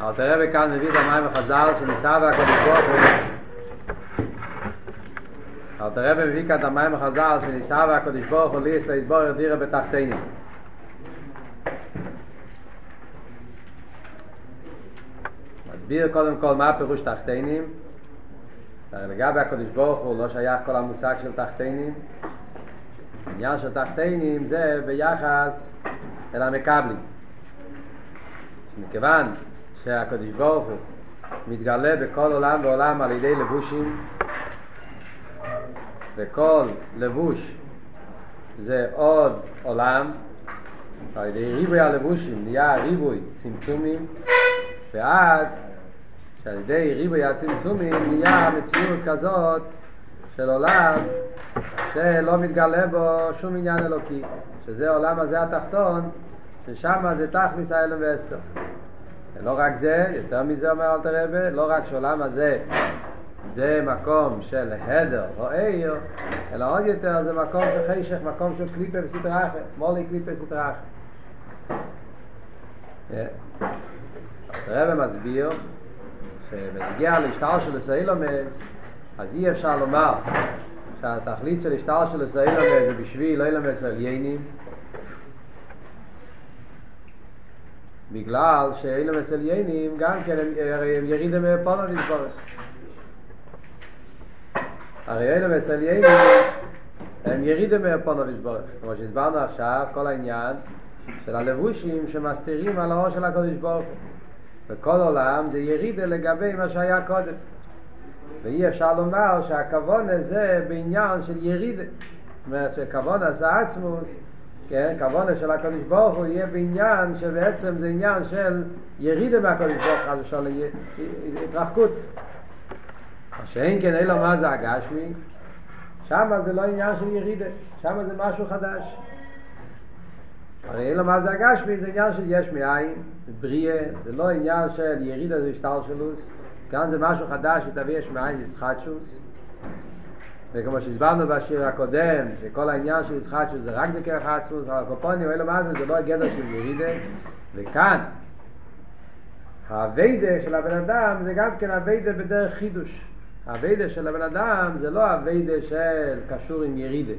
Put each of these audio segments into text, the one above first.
אבל תראה בכאן מביא את המים החז"ל שניסה והקדוש ברוך הוא אבל תראה מביא כאן את המים החז"ל שניסה והקדוש ברוך הוא ליס להתבורר דירה בתחתינים מסביר קודם כל מה הפירוש תחתינים. לגבי הקדוש ברוך הוא לא שייך כל המושג של תחתינים. העניין של תחתינים זה ביחס אל המקבלים. מכיוון שהקדוש ברוך הוא מתגלה בכל עולם ועולם על ידי לבושים. וכל לבוש זה עוד עולם. על ידי ריבוי הלבושים נהיה ריבוי צמצומים ועד שעל ידי ריבוי הצמצומים נהיה מציאות כזאת של עולם שלא מתגלה בו שום עניין אלוקי שזה עולם הזה התחתון ששם זה תכניס האלם ואסתר ולא רק זה, יותר מזה אומר אל תרבה, לא רק שעולם הזה זה מקום של הדר או עיר, אלא עוד יותר זה מקום של חשך, מקום של קליפה וסטרה אחרת, מולי קליפה וסטרה אחרת. הרב מסביר שבנגיע להשתל של הסיילומס אז אי אפשר לומר שהתכלית של השתל של הסיילומס זה בשביל לא ילמס עליינים בגלל שאילומס עליינים גם כן הם ירידם מפונו נסבורך הרי אילומס עליינים הם ירידם מפונו נסבורך כמו שהסברנו עכשיו כל העניין של הלבושים שמסתירים על האור של הקודש ברוך וכל עולם זה ירידה לגבי מה שהיה קודם. ואי אפשר לומר שהכוון זה בעניין של ירידה. זאת אומרת שכוון זה עצמוס כן, כוון של הקודש ברוך הוא יהיה בעניין שבעצם זה עניין של ירידה מהקודש ברוך הוא של התרחקות. מה שאין כן אלא מה זה הגשמי? שם זה לא עניין של ירידה שם זה משהו חדש. הרי אלא מה זה הגשמי זה עניין של יש מאין, בריאה, זה לא עניין של ירידה זה השתלשלוס, כאן זה משהו חדש שתביא יש מאין זה ישחטשוס, וכמו שהסברנו בשיר הקודם, שכל העניין של ישחטשוס זה רק בכרך עצמוס, אבל קופוני אלא מה זה, זה לא הגדר של ירידה, וכאן הווידה של הבן אדם זה גם כן הווידה בדרך חידוש. הווידה של הבן אדם זה לא הווידה של קשור עם ירידה,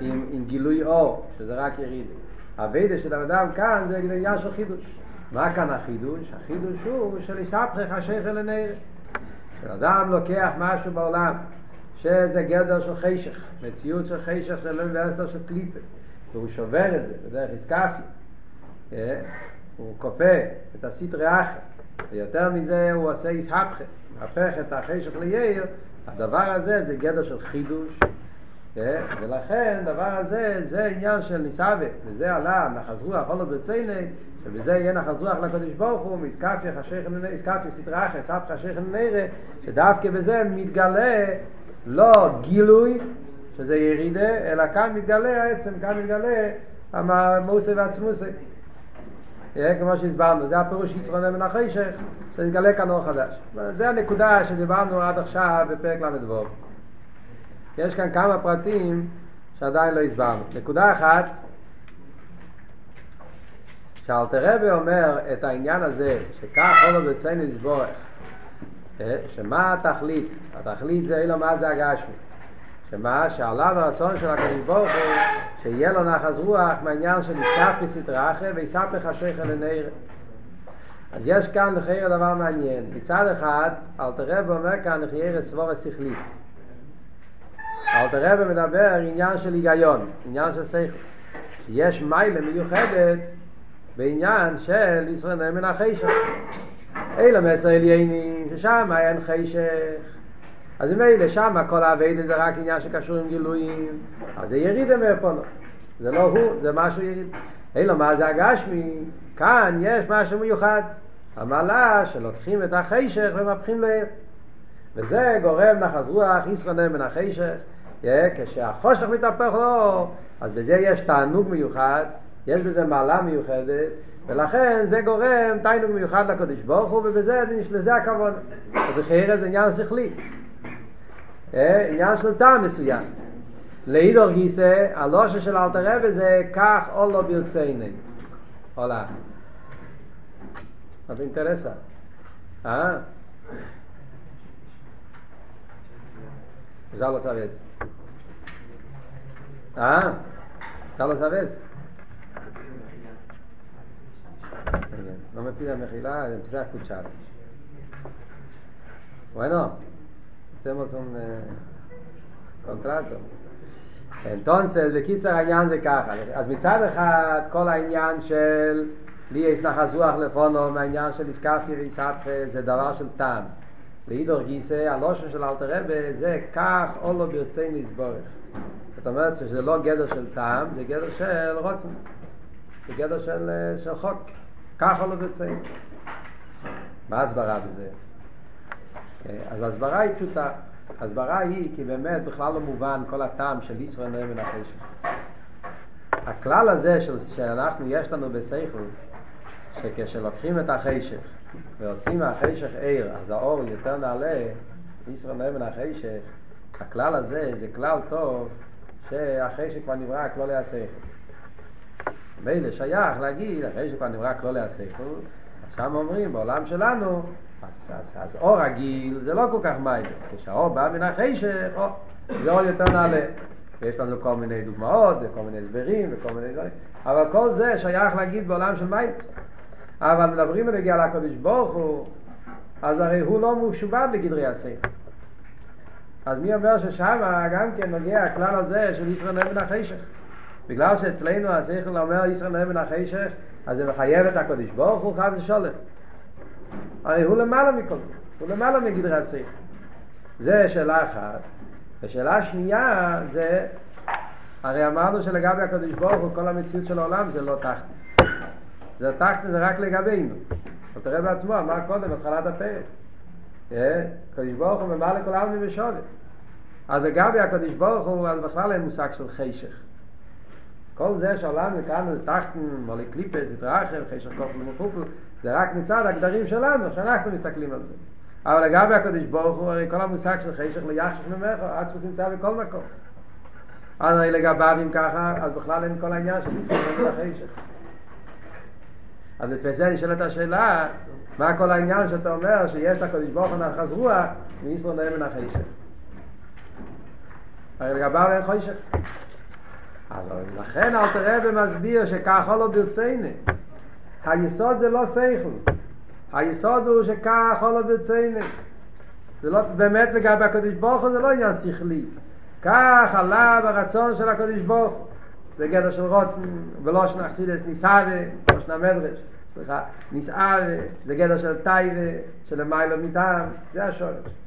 עם, עם גילוי אור, שזה רק ירידה. הווידה של האדם כאן זה עניין של חידוש. מה כאן החידוש? החידוש הוא של יספחך השכל לנער. כשאדם לוקח משהו בעולם שזה גדר של חשך, מציאות של חשך של ואסתר של קליפה, והוא שובר את זה בדרך איסקפי, הוא כופה את הסטרי אחר, ויותר מזה הוא עושה יסהפכה, הפך את החשך ליאיר, הדבר הזה זה גדר של חידוש, ולכן דבר הזה זה עניין של ניסאווה וזה עלה נחז רוח הולו ברציני שבזה יהיה נחז רוח לקדוש ברוך הוא סטרה אחר סף חשך לנראה שדווקא בזה מתגלה לא גילוי שזה ירידה אלא כאן מתגלה העצם כאן מתגלה המוסי והעצמוסי כמו שהסברנו זה הפירוש ישרונה מן החשך שזה כאן אור חדש. זה הנקודה שדיברנו עד עכשיו בפרק ל"ו. יש כאן כמה פרטים שעדיין לא הסברנו. נקודה אחת, שאלתרבה אומר את העניין הזה, שכך עולו בציינו לסבורך, שמה התכלית? התכלית זה אילו מה זה הגשמי. שמה שעליו הרצון של הקדוש ברוך הוא שיהיה לו נחז רוח מהעניין של נזקף בסטרה אחר ויספך השכל לנער אז יש כאן לחייר דבר מעניין מצד אחד אלתרבה אומר כאן לחייר סבורה שכלית אל תראה ומדבר עניין של היגיון, עניין של שכל. שיש מיילה מיוחדת בעניין של ישראל נאמן החשך. אלה מסר עליינים, ששם אין חשך. אז אלה שם כל העבד זה רק עניין שקשור עם גילויים, אז זה ירידה מאפונו. זה לא הוא, זה משהו יריד. אלה מה זה הגשמי? כאן יש משהו מיוחד. המעלה שלוקחים את החשך ומפחים להם. וזה גורם נחז רוח ישראל נאמן החשך. כשהחושך מתהפך לו, אז בזה יש תענוג מיוחד, יש בזה מעלה מיוחדת, ולכן זה גורם תענוג מיוחד לקדוש ברוך הוא, ובזה לזה הכבוד. ובחייר זה עניין שכלי. עניין של טעם מסוים. לאידור גיסא, הלושה של אלתר רבי זה כך או לא ברצייני. הולה. אז אינטרסה. Ah? Ya lo sabes. Ah? Ya lo sabes. No me pida mejila, empecé a escuchar. Bueno, hacemos un eh, contrato. entonces, בקיצר העניין זה ככה, אז מצד אחד כל העניין של לי יש נחזוח לפונו מהעניין של איסקפיה ואיסהפכה זה דבר של טעם. לאידור גיסא, הלושן של אלתר רבה זה כך או לא ברצי נסבורך. זאת אומרת שזה לא גדר של טעם, זה גדר של רוצן. זה גדר של, של חוק. או לא ברצי. מה הסברה בזה? אז ההסברה היא פשוטה. ההסברה היא כי באמת בכלל לא מובן כל הטעם של ישראל נראה מן החשך. הכלל הזה של, שאנחנו, יש לנו בסייכל, שכשלוקחים את החשך ועושים מהחשך עיר, אז האור יותר נעלה, ישראל נראה מן החשך, הכלל הזה זה כלל טוב שהחשך כבר נברא כלולי השכל. מילא שייך להגיד, אחרי שכבר נברא כלולי השכל, אז שם אומרים, בעולם שלנו, אז, אז, אז אור רגיל זה לא כל כך מים. כשהאור בא מן החשך, זה אור יותר נעלה. ויש לנו כל מיני דוגמאות וכל מיני הסברים וכל מיני דברים, אבל כל זה שייך להגיד בעולם של מים. אבל מדברים בנגיע לקדוש ברוך הוא, אז הרי הוא לא משובד לגדרי השכל. אז מי אומר ששם גם כן נוגע הכלל הזה של ישראל מן החשך? בגלל שאצלנו השכל אומר ישראל נאמן מן החשך, אז זה מחייב את הקדוש ברוך הוא חייב זה שולם. הרי הוא למעלה מכל זה, הוא למעלה מגדרי השכל. זה שאלה אחת. ושאלה שנייה זה, הרי אמרנו שלגבי הקדוש ברוך הוא כל המציאות של העולם זה לא תחתן. זה תחתן זה רק לגבינו. אבל תראה בעצמו, אמר קודם, התחלת הפרק. הקדוש ברוך הוא ממלא כל העלמין ושודת. אז לגבי הקדוש ברוך הוא, אז בכלל אין מושג של חשך. כל זה שהעולם כאן זה תחתן, מולי קליפס, התרחב, חשך כופל ומחופל, זה רק מצד הגדרים שלנו, שאנחנו מסתכלים על זה. אבל לגבי הקדוש ברוך הוא, הרי כל המושג של חשך ליחשך ממך, עצמוס נמצא בכל מקום. אז הרי לגביו אם ככה, אז בכלל אין כל העניין של ישראל מן החשך. אז לפי זה נשאלת השאלה, מה כל העניין שאתה אומר שיש לקדוש ברוך הוא נחז רוח, וישראל נהיה מן החשך. הרי לגביו אין חשך. אבל לכן אל תראה ומסביר שכך לא ברצינו. היסוד זה לא שכל. היסוד הוא שכך לא ברצינו. זה לא, באמת לגבי הקדוש ברוך הוא זה לא עניין שכלי. כך עלה ברצון של הקדוש ברוך הוא. זה גדר של רוצן, ולא שנחסידס ניסאווה, לא שנה מדרש, סליחה, ניסאווה, זה גדר של טייבה, של המיילו מטעם, זה השורש.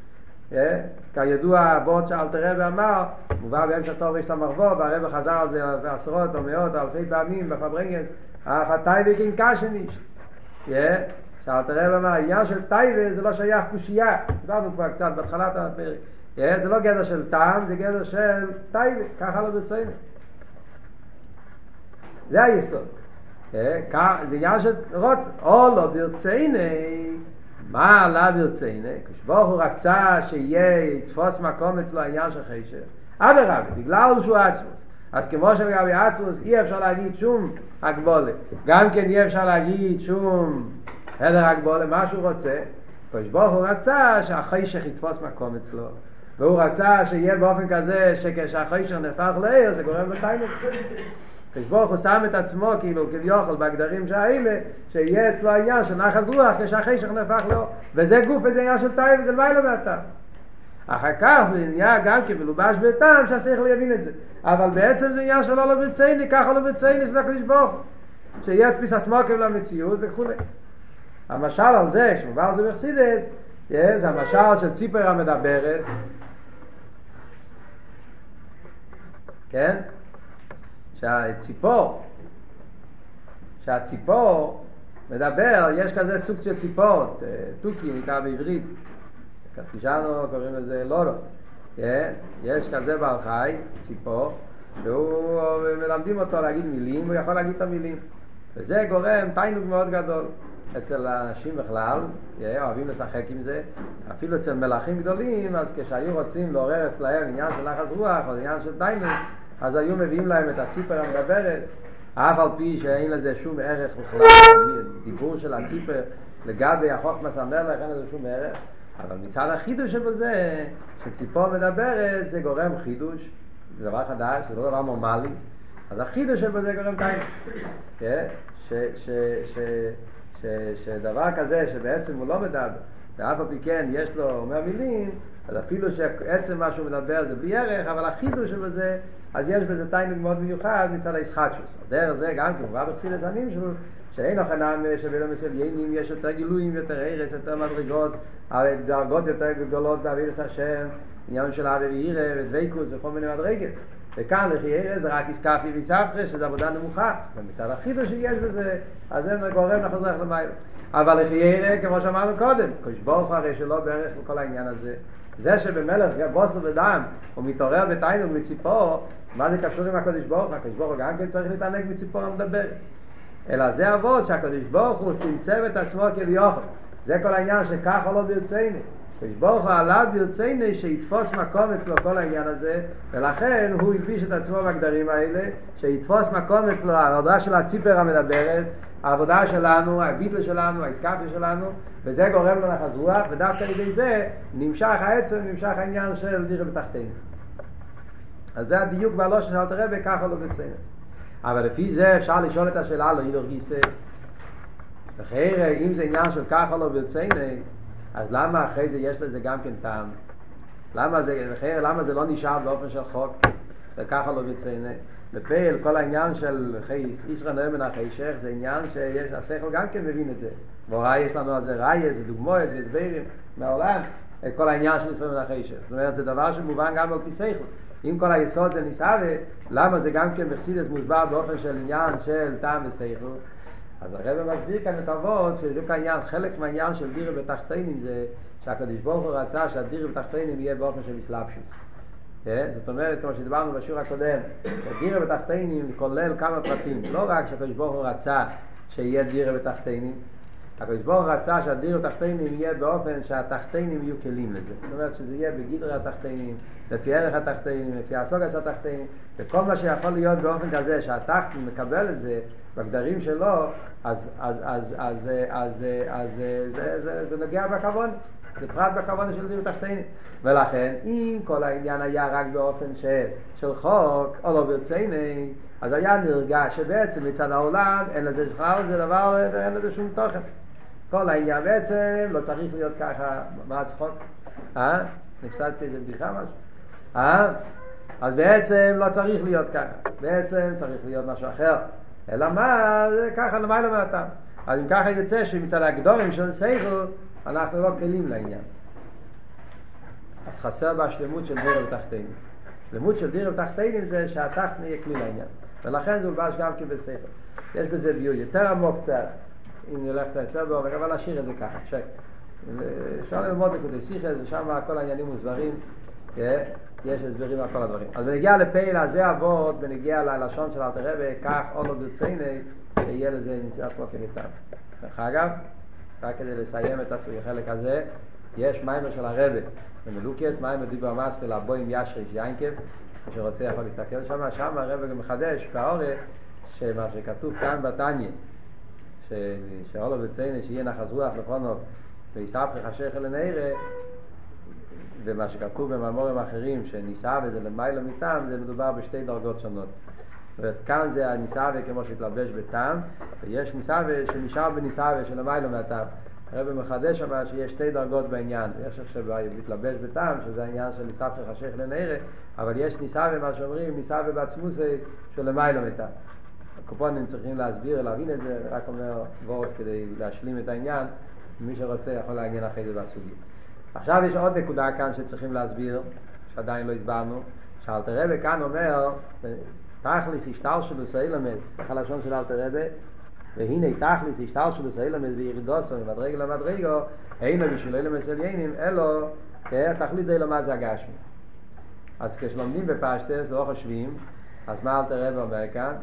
כידוע הוורד שאלתר רבי אמר, מובא בהמשך טוב יש המרבו, והרבי חזר על זה עשרות או מאות או אלפי פעמים בפברנגנס, אף הטייבה קינקשן איש. שאלתר רבי אמר, העניין של טייבה זה לא שייך קושייה, דיברנו כבר קצת בהתחלת הפרק. זה לא גדר של טעם, זה גדר של טייבה, ככה לא ברצינו. זה היסוד. זה עניין של רוצ, או לא ברצינו, מה עלה ברצינו? כשברוך הוא רצה שיהיה, יתפוס מקום אצלו העניין של חשך. אדרבה, בגלל שהוא עצמוס. אז כמו שלגבי עצמוס אי אפשר להגיד שום הגבולה. גם כן אי אפשר להגיד שום הדר הגבולה, מה שהוא רוצה. כשברוך הוא רצה שהחשך יתפוס מקום אצלו. והוא רצה שיהיה באופן כזה שכשהחשך נהפך לעיר זה גורם לתיינוק. כשברוך הוא שם את עצמו כאילו כביכול בהגדרים שהאלה שיהיה אצלו העניין של נחז רוח כשהחשך נהפך לו. וזה גוף וזה עניין של טייב וזה למעלה מהטעם אחר כך זה נהיה גם כמלובש בטעם שהשכל יבין את זה. אבל בעצם זה עניין שלא לא ברצייני ככה לא ברצייני שזה הקדוש ברוך שיהיה תפיס הסמוקם למציאות וכו' המשל על זה שמובא זה בחסידס זה המשל של ציפר המדברת כן? שהציפור, שהציפור מדבר, יש כזה סוג של ציפורת, תוכי נקרא בעברית, קסטישנו קוראים לזה לורו, כן? יש כזה בעל חי, ציפור, שהוא מלמדים אותו להגיד מילים, הוא יכול להגיד את המילים. וזה גורם תיינוג מאוד גדול. אצל אנשים בכלל, אוהבים לשחק עם זה, אפילו אצל מלאכים גדולים, אז כשהיו רוצים לעורר אצלהם עניין של לחץ רוח או עניין של תיינוג, אז היו מביאים להם את הציפר המדברת, אף על פי שאין לזה שום ערך בכלל, דיבור של הציפר, לגבי החוכמס המלך אין לזה שום ערך, אבל מצד החידוש שבזה, שציפור מדברת זה גורם חידוש, זה דבר חדש, זה לא דבר נורמלי, אז החידוש שבזה גורם קיים. כן? שדבר כזה שבעצם הוא לא מדבר, ואף על פי כן יש לו אומר מילים, אז אפילו שעצם מה שהוא מדבר זה בלי ערך, אבל החידוש שבזה, אז יש בזה תיינוג מאוד מיוחד מצד הישחטשוס. דרך זה גם כן, בא בחסיד הזנים שלו, שאין אוכנם שבלא מסליינים יש יותר גילויים, יותר ערס, יותר מדרגות, דרגות יותר גדולות בעבידת השם, עניין של אבי ואירה ודוויקוס וכל מיני מדרגת. וכאן לכי זה רק איסקפי ויסבכה, שזה עבודה נמוכה. ומצד החידוש שיש בזה, אז זה גורם לחזרך למעלה. אבל לכי ערס, כמו שאמרנו קודם, קדוש ברוך הרי שלא בערך לכל העניין הזה. זה שבמלך בוסר ודם הוא מתעורר בתיינוג מציפור, מה זה קשור עם הקדוש ברוך? הקדוש ברוך גם כן צריך להתענג מציפור המדברת. אלא זה אבות שהקדוש ברוך הוא צמצם את עצמו כביכול. זה כל העניין שככה לא ברצינו. הקדוש ברוך הוא עליו ברצינו שיתפוס מקום אצלו כל העניין הזה, ולכן הוא הלביש את עצמו בגדרים האלה, שיתפוס מקום אצלו, העבודה של הציפר המדברת, העבודה שלנו, הביטל שלנו, האסקאפיה שלנו, וזה גורם לו נחז רוח, ודווקא על ידי זה נמשך העצם, נמשך העניין של דירה בתחתינו. אז זה הדיוק בעלו של אלתר רבי, ככה לא בציין. אבל לפי זה אפשר לשאול את השאלה לא ידור גיסא. אחרי, אם זה עניין של ככה לא בציין, אז למה אחרי זה יש לזה גם כן טעם? למה זה, אחרי, למה זה לא נשאר באופן של חוק? וככה לא בציין. בפייל, כל העניין של חייס, ישראל נאמן החיישך, זה עניין שיש, השכל גם כן מבין את זה. והוראי יש לנו על זה ראיה, זה דוגמאות, זה הסברים מהעולם, את כל העניין של ישראל החיישך. זאת אומרת, זה דבר שמובן גם על שכל. אם כל היסוד זה נסעבה, למה זה גם כן בחסידס מוסבר באופן של עניין של טעם ושכל? אז הרב מסביר כאן את אבות, שזה כעניין, חלק מהעניין של דירה בתחתינים זה שהקדוש ברוך הוא רצה שהדירה בתחתינים יהיה באופן של אסלאפשוס. זאת אומרת, כמו שדיברנו בשיעור הקודם, שדירה בתחתינים כולל כמה פרטים, לא רק שהקדוש ברוך הוא רצה שיהיה דירה בתחתינים, הקדוש ברוך רצה שהדירה בתחתינים יהיה באופן שהתחתינים יהיו כלים לזה. זאת אומרת שזה יהיה בגדרי התחתינים, לפי ערך התחתינים, לפי הסוגס התחתינים, וכל מה שיכול להיות באופן כזה שהתחתין מקבל את זה בגדרים שלו, אז, אז, אז, אז, אז, אז, זה, זה, זה נוגע בכבוד. זה פרט בכוונה של דיר תחתינים. ולכן, אם כל העניין היה רק באופן של, של חוק, או לא ברציני, אז היה נרגש שבעצם מצד העולם אין לזה בכלל, זה דבר ואין לזה שום תוכן. כל העניין בעצם לא צריך להיות ככה, מה הצחוק? אה? נפסדתי איזה בדיחה משהו? אה? אז בעצם לא צריך להיות ככה, בעצם צריך להיות משהו אחר. אלא מה, זה ככה למעלה מהטעם. אז אם ככה יוצא שמצד הגדולים של סייכל, אנחנו לא כלים לעניין. אז חסר בהשלמות של דירה ותחתינים. שלמות של דירה ותחתינים זה שהתחתני יהיה כלי לעניין. ולכן זה הולבש גם בספר. יש בזה ביור יותר עמוק קצת, אם נלך קצת יותר בעומק, אבל נשאיר את זה ככה. שק. אפשר ללמוד נקודי סיכס, ושם כל העניינים מוסברים, כן? יש הסברים על כל הדברים. אז בנגיע לפעיל הזה אבות, בנגיע ללשון של אלתר רבי, כך אולו ברציני, שיהיה לזה נסיעת כמו כניתן. דרך אגב, רק כדי לסיים את החלק הזה, יש מיימר של הרבה במלוקת, מיימר דיבר מסר לבוים ישריש יינקב, מי שרוצה יכול להסתכל שם, שם הרבה גם מחדש באורך, שמה שכתוב כאן בתניא, שאולו בצייני שיהיה נחז רוח לפונו ויספך חשך אל הנערה, ומה שכתוב במאמורים אחרים שניסה וזה למעלה מטעם, זה מדובר בשתי דרגות שונות. זאת כאן זה הניסאווה כמו שהתלבש בטעם, ויש ניסאווה שנשאר בניסאווה שלמעלה מהטעם. הרב מחדש אבל שיש שתי דרגות בעניין, יש עכשיו מתלבש בטעם, שזה העניין של ניסאווה חשך לנערה, אבל יש ניסאווה, מה שאומרים, ניסאווה בעצמוסי של למעלה מהטעם. הקופונים צריכים להסביר, להבין את זה, רק אומר וורד כדי להשלים את העניין, מי שרוצה יכול לעניין אחרי זה בסוגיה. עכשיו יש עוד נקודה כאן שצריכים להסביר, שעדיין לא הסברנו, שאלתר רבי כאן אומר, תכליס השתלשלוס האילמס, איך הלשון של אלתר רבי? והנה תכליס השתלשלוס האילמס וירידוסו ממדרגה למדרגו, אינו בשביל אילמס עליינים, אלו, תכלית זה אילמה זה הגשמי. אז כשלומדים בפשטס, לא חושבים, אז מה אלתר רבי אומר כאן?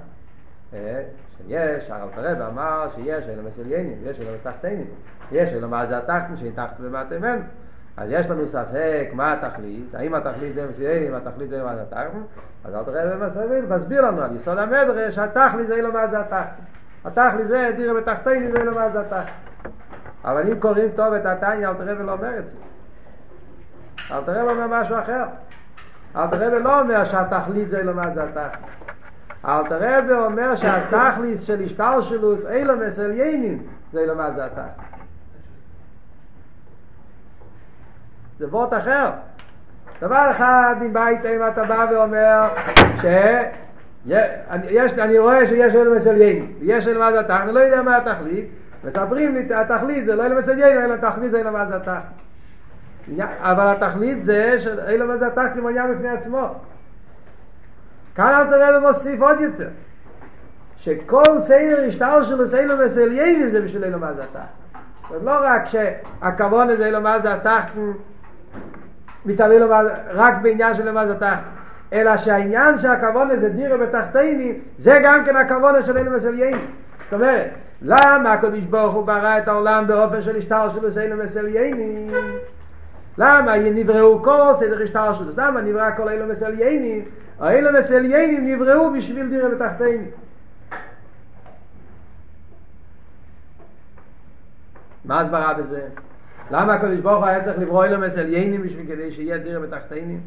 שיש, אלתר רבי אמר שיש אילמס עליינים, יש אילמס תחתינים, יש אילמה זה התחתן, שאין תחתן ומטה ממנו. אז יש לנו ספק מה התכלית, האם התכלית זה אם התכלית זה מה זה התחתן, אז תראה במסביל, מסביר לנו על יסוד המדרש, התכלית זה לא מה זה התחתן. התכלית זה דירה בתחתיני זה לא מה זה התחתן. אבל אם קוראים טוב את התניא, אל תראה ולא אומר את זה. אל תראה ואומר משהו אחר. אל תראה ולא אומר שהתכלית זה אילום אז התכלית. אל תראה ואומר שהתכלית של השתלשלוס אילום אצל יינים זה אילום אז התכלית. זה וורט אחר. דבר אחד, אם בית אם אתה בא ואומר ש... יש, אני רואה שיש אילום אצל יינים, יש אילום אז התכלית, אני לא יודע מה התכלית, מספרים לי, התכלית זה לא אילום אצל יינים, אלא התכלית זה אילום אז התכלית. אבל התכלית זה שאילו וזה התכלית מעוניין בפני עצמו. כאן אל תראה ומוסיף עוד יותר. שכל סדר השטר שלו סדר וסליינים זה בשביל אילו מה זה התחתן. לא רק שהכבוד הזה אילו מה זה התחתן מצד אילו מה רק בעניין של אילו מה זה התחתן. אלא שהעניין שהכבוד הזה דירה בתחתינים זה גם כן הכבוד של אילו וסליינים. זאת אומרת, למה הקדוש ברוך הוא ברא את העולם באופן של השטר שלו סדר וסליינים? למה נבראו כל סדר השטר שלו? למה נברא כל אילו מסליינים? האילו מסליינים נבראו בשביל דירה בתחתינים. מה הסברה בזה? למה הקדוש ברוך הוא היה צריך לברוא אילו מסליינים בשביל כדי שיהיה דירה בתחתינים?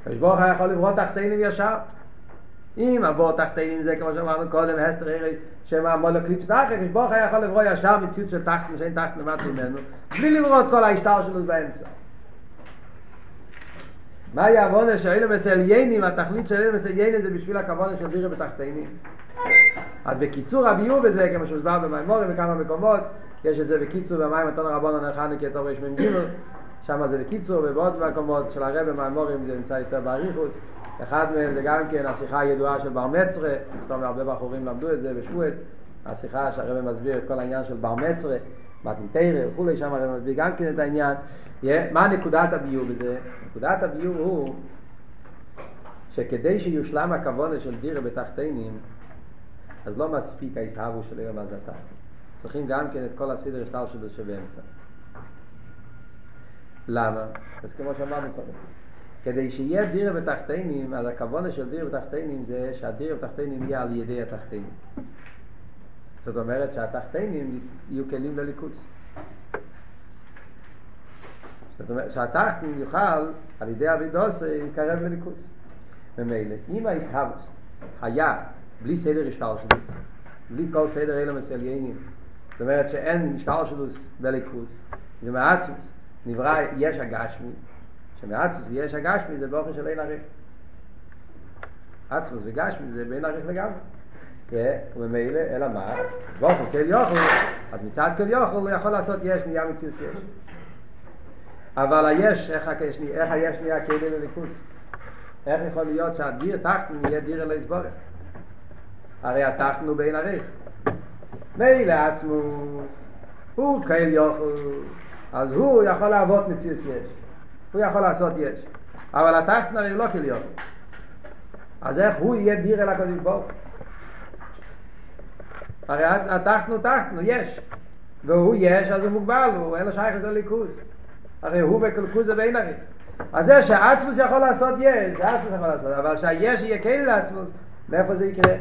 הקדוש ברוך הוא יכול לברוא תחתינים ישר. אם עבור תחתינים זה כמו שאמרנו קודם, הסתר שמה מולו קליפס אחר, כשברוך היה יכול לברוא ישר מציאות של תחתן, שאין תחתן למטה ממנו, בלי לברוא את כל ההשטר שלו באמצע. מה היה עוונה שאילו מסליינים, התכלית של אילו מסליינים זה בשביל הכוונה של בירה בתחתינים. אז בקיצור הביור בזה, כמו שהוסבר במימורים בכמה מקומות, יש את זה בקיצור במים מתון רבון הנרחני כתוב יש מ"ג, שם זה בקיצור ובעוד מקומות של הרב במימורים זה נמצא יותר באריכוס. אחד מהם זה גם כן השיחה הידועה של בר מצרה, זאת אומרת הרבה בחורים למדו את זה בשבועס, השיחה שהרבא מסביר את כל העניין של בר מצרה, מתנתרא וכולי, שם הרבא מסביר גם כן את העניין. מה נקודת הביור בזה? נקודת הביור הוא שכדי שיושלם הכוונה של דירה בתחתינים, אז לא מספיק ההסהבו של ערב הזתה. צריכים גם כן את כל הסדר השטר שלו שבאמצע. למה? אז כמו שאמרנו קודם. כדי שיהיה דיר בתחתינים, אז הכוונה של דיר בתחתינים זה שהדיר בתחתינים יהיה על ידי התחתינים. זאת אומרת שהתחתינים יהיו כלים לליכוס. זאת אומרת שהתחתן יוכל על ידי אבידוס להתקרב לליכוס. ממילא, אם האיסהבוס היה בלי סדר השתלשלוס, בלי כל סדר אלה מסליינים, זאת אומרת שאין השתלשלוס בליכוס, זה מעצמוס, נברא יש הגשמי, שמעצמוס יש הגשמי זה באופן של אין עריך. עצמוס וגשמי זה בין עריך לגמרי. וממילא, אלא מה? באופן כל יוכל, אז מצד כל יוכל הוא יכול לעשות יש נהיה מציאוס יש. אבל היש, איך, איך היש נהיה כלי לליכוס? איך יכול להיות שהדיר תחתן יהיה דיר אלא יסבורך? הרי התחתן הוא בין עריך. מילא עצמוס, הוא כאל יוכל, אז הוא יכול לעבוד מציאוס יש. הוא יכול לעשות יש. אבל התחתן הרי לא כליון. אז איך הוא יהיה דיר אל הקודש ברוך? הרי תחתן, הוא יש. והוא יש, אז הוא מוגבל, הוא אין לו שייך לזה ליכוז. הרי הוא בקלקוז זה בין הרי. אז זה שעצמוס יכול לעשות יש, זה עצמוס יכול לעשות, אבל שהיש יהיה כן לעצמוס, מאיפה זה יקרה?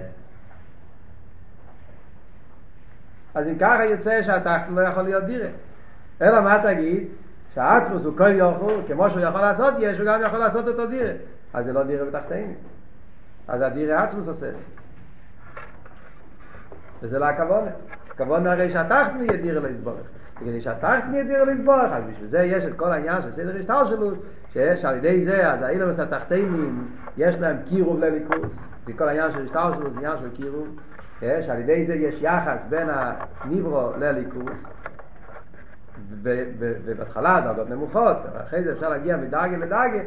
אז אם ככה יוצא שהתחתן לא יכול להיות דירה. אלא מה תגיד? שהעצמוס הוא כל יוכל, כמו שהוא יכול לעשות יש, הוא גם יכול לעשות אותו דירה. אז זה לא דירה בתחתינו. אז הדירה עצמוס עושה את זה. וזה לא הכוונה. הכוונה הרי שהתחתן יהיה דירה להסבורך. כדי שהתחתן יהיה דירה להסבורך, אז בשביל זה יש את כל העניין של סדר השטר שלו, שיש על ידי זה, אז האילומס התחתנים, יש להם קירוב לליכוס. זה כל העניין של השטר שלו, זה עניין של קירוב. יש, על ידי זה יש יחס בין הניברו לליכוס. ובהתחלה דרגות נמוכות, אחרי זה אפשר להגיע מדרגה לדרגה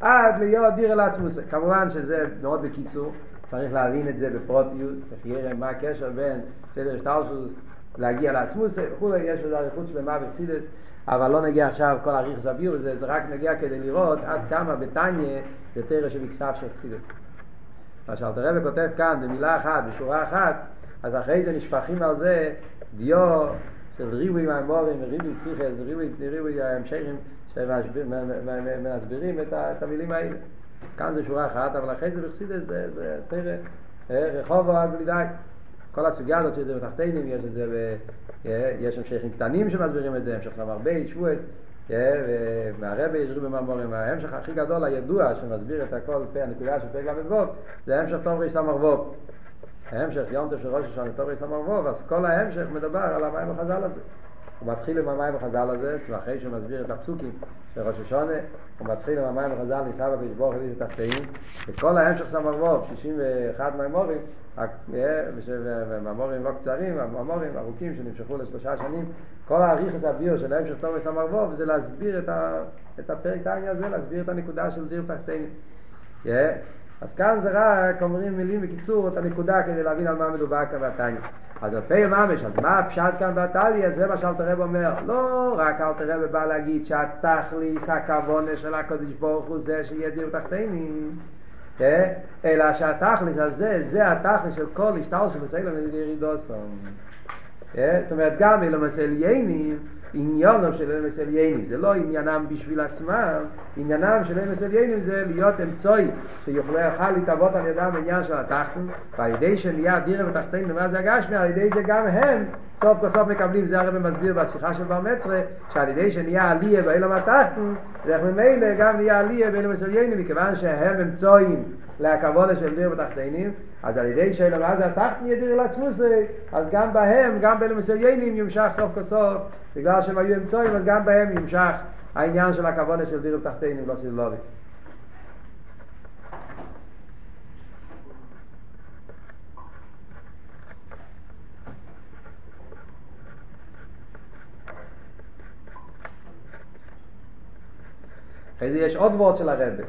עד להיות דיר אל עצמוס. כמובן שזה מאוד בקיצור, צריך להבין את זה בפרוטיוס, איך מה הקשר בין סדר שטרשוס להגיע לעצמוס וכולי, יש בזה אריכות שלמה בפסידס, אבל לא נגיע עכשיו כל אריך זביר, זה, זה רק נגיע כדי לראות עד כמה בתניא זה תרא שבכסף של פסידס. מה שאלתר רבי כותב כאן במילה אחת, בשורה אחת, אז אחרי זה נשפכים על זה דיו של ריבוי מהמורים וריבוי סיכס ריבוי המשכים שמסבירים את המילים האלה. כאן זה שורה אחת, אבל אחרי זה בחסידס זה, זה תרא, רחוב עד בלי די. כל הסוגיה הזאת שזה בתחתינים, יש את זה יש המשכים קטנים שמסבירים את זה, המשך סמ"ר בייס, שבועס, מהרבה יש ריבי ממורים, ההמשך הכי גדול הידוע שמסביר את הכל הנקודה של פרק ל"ו זה המשך טוב ריס המרבוב. ההמשך יום טוב של ראש השנה טוב ריס המרבוב, אז כל ההמשך מדבר על המים החז"ל הזה. הוא מתחיל עם המים החז"ל הזה, אחרי שהוא מסביר את הפסוקים של ראש השונה, הוא מתחיל עם המים החז"ל, ניסה בקדוש ברוך הוא תחתאים, וכל ההמשך סמרבוב, 61 מימורים, וממורים לא קצרים, ממורים ארוכים שנמשכו לשלושה שנים, כל האריכס הביור של ההמשך טוב וסמרבוב זה להסביר את, ה, את הפרק טניה הזה, להסביר את הנקודה של דיר תחתאים. אז כאן זה רק אומרים מילים בקיצור את הנקודה כדי להבין על מה מדובר כאן בתניא. אז בפי ממש, אז מה הפשט כאן בתליה? זה מה שאלתר רב אומר. לא רק אלתר רב בא להגיד שהתכליס, הכוונה של הקדוש ברוך הוא זה שיהיה דיר תחתינים. אלא שהתכליס הזה, זה התכליס של כל השטר שמסייל ירידוסון. זאת אומרת, גם אילומס עליינים עניונם של אלמס עליינים, זה לא עניינם בשביל עצמם, עניינם של אלמס עליינים זה להיות אמצעי שיוכלו יוכל להתאבות על ידם בעניין של התחתון, ועל ידי שנהיה דירה ותחתינו למה זה הגשמי, על ידי זה גם הם סוף כל סוף מקבלים, זה הרב מסביר בשיחה של בר מצרה, שעל ידי שנהיה עליה באילם התחתון, דרך ממילא גם נהיה עליה באילם עליינים, מכיוון שהם אמצעים להכוונה של דיר ותחתינים, אז על ידי שאלה מה זה התחתן ידיר לעצמוס, אז גם בהם, גם באלה מסוימים ימשך סוף כל סוף, בגלל שהם היו אמצעים, אז גם בהם ימשך העניין של הכוונה של דיר ותחתינים, לא סילובי. אחרי זה יש עוד וורד של הרבי.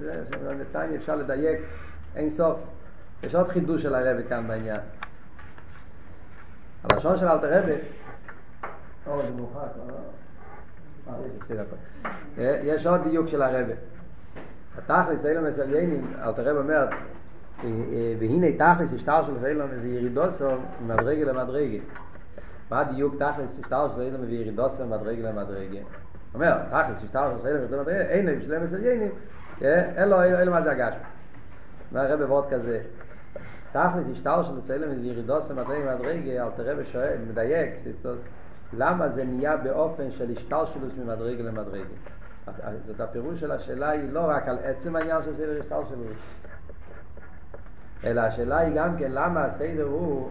זה, נתניה אפשר לדייק אין סוף. יש עוד חידוש של הרבי כאן בעניין. הלשון של אלתר רבי, או זה מורחק, יש עוד דיוק של הרבי. התכלס אילום מסליינים, אלתר רבי אומר, והנה תכלס השטר של אילום וירידוסו ממדרגה למדרגה. מה הדיוק תכלס השטר של אילום וירידוסו ממדרגה למדרגה? אומר, תכלס השטר של אילום למדרגה, אין להם שלם מסליינים, אין לו מה זה הגשם. והרב ועוד כזה? תכלס השטר של צלם וירידוס מדרגה מדרגה אל תראה ושואל מדייק סיסטוס למה זה נהיה באופן של השתלשלוס ממדרגה למדרגה זאת הפירוש של השאלה היא לא רק על עצם העניין של סדר השתלשלוס אלא השאלה היא גם כן למה הסדר הוא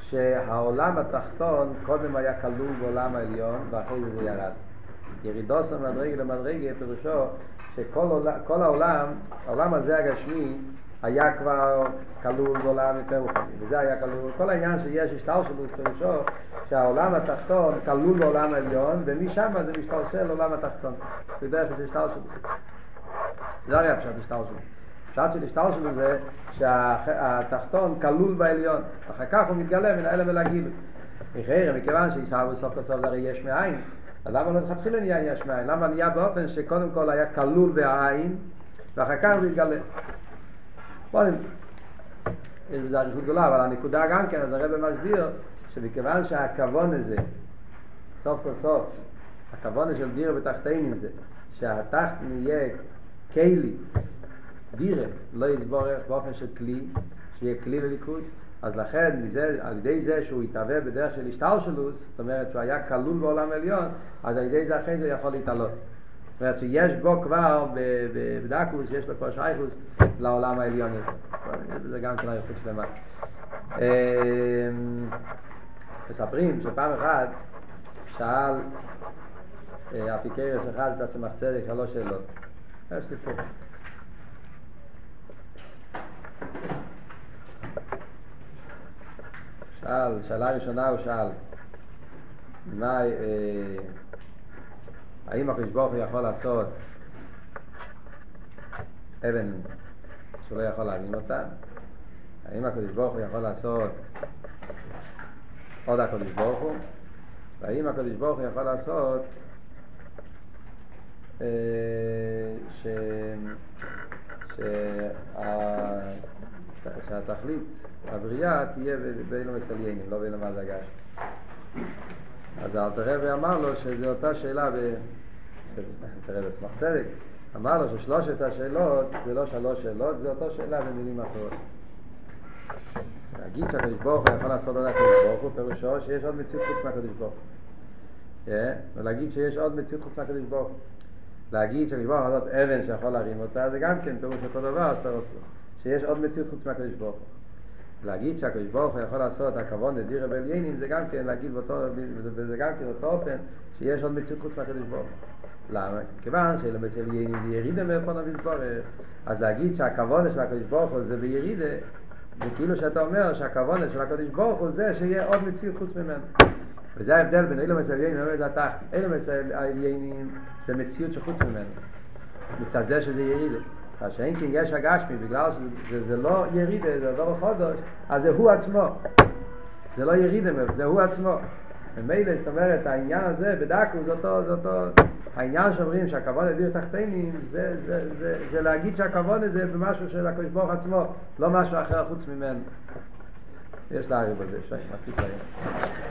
שהעולם התחתון קודם היה כלול בעולם העליון ואחרי זה זה ירד ירידוס ממדרגה למדרגה פירושו שכל העולם, העולם הזה הגשמי היה כבר כלול בעולם יותר רוחני, וזה היה כלול, כל העניין שיש השתלשלות פירושו שהעולם התחתון כלול בעולם העליון ומשם זה משתלשל לעולם התחתון, בדרך של השתלשלות. זה הרי הפשט השתלשלות. הפשט של השתלשלות זה שהתחתון כלול בעליון, אחר כך הוא מתגלה מן האלה ולגילוי. מחיירה, מכיוון שישאר בסוף בסוף זה הרי יש מאין, אז למה לא תתחיל נהיה יש מאין? למה נהיה באופן שקודם כל היה כלול בעין ואחר כך זה התגלה? בואו יש בזה אריכות גדולה, אבל הנקודה גם כן, אז הרב מסביר שמכיוון שהכוון הזה, סוף כל סוף, הכוון של דירה בתחתינים זה שהתחת נהיה כלי, דירה, לא יסבור באופן של כלי, שיהיה כלי לליכוז, אז לכן מזה, על ידי זה שהוא יתהווה בדרך של השתלשלוס, זאת אומרת שהוא היה כלול בעולם עליון, אז על ידי זה אחרי זה יכול להתעלות. זאת אומרת שיש בו כבר בדקוס, יש לו כבר שייכוס לעולם העליון. יש בזה גם כן אריכות שלמה. מספרים שפעם אחת שאל אפיקרס אחד את עצמך צדק שלוש שאלות. יש סיפור. שאל, שאלה ראשונה הוא שאל, מה, האם הקדוש ברוך הוא יכול לעשות אבן שהוא לא יכול להבין אותה? האם הקדוש ברוך הוא יכול לעשות עוד הקדוש ברוך הוא? והאם הקדוש ברוך הוא יכול לעשות אה, ש... שה... שהתכלית, הבריאה, תהיה באילו מסליינים, לא באילו מה זה הגש. אז אלתר רבי אמר לו שזו אותה שאלה, תראה בעצמך צדק, אמר לו ששלושת השאלות זה לא שלוש שאלות, זה אותו שאלה במילים אחרות. להגיד שהקדוש ברוך הוא יכול לעשות עוד הקדוש ברוך הוא, פירושו שיש עוד מציאות חוץ מהקדוש ברוך הוא. ולהגיד שיש עוד מציאות חוץ מהקדוש ברוך הוא. להגיד שהקדוש ברוך הוא לעשות אבן שיכול להרים אותה, זה גם כן פירוש אותו דבר, שיש עוד מציאות חוץ מהקדוש ברוך הוא. להגיד שהקדוש ברוך הוא יכול לעשות הכבוד לדירה בעליינים זה גם כן להגיד באותו, וזה גם כן אותו אופן שיש עוד מציאות חוץ מהקדוש ברוך הוא. למה? כיוון שאילומס עליינים זה ירידה מאופן המסבורך אז להגיד שהכבוד של הקדוש ברוך הוא זה בירידה זה כאילו שאתה אומר שהכבוד של הקדוש ברוך הוא זה שיהיה עוד מציאות חוץ ממנו. וזה ההבדל בין אילומס עליינים וזה התחת. אילומס עליינים זה מציאות שחוץ ממנו. מצד זה שזה ירידה אז שאין כן יש הגשמי, בגלל שזה לא ירידה, זה לא חודש, אז זה הוא עצמו. זה לא ירידה, זה הוא עצמו. ומילא, זאת אומרת, העניין הזה בדקו, זה אותו, זה אותו, העניין שאומרים שהכבוד אדיר תחתינים, זה, זה, זה, זה להגיד שהכבוד הזה במשהו של הקדוש ברוך עצמו, לא משהו אחר חוץ ממנו. יש להעריב בזה, שי, מספיק להם.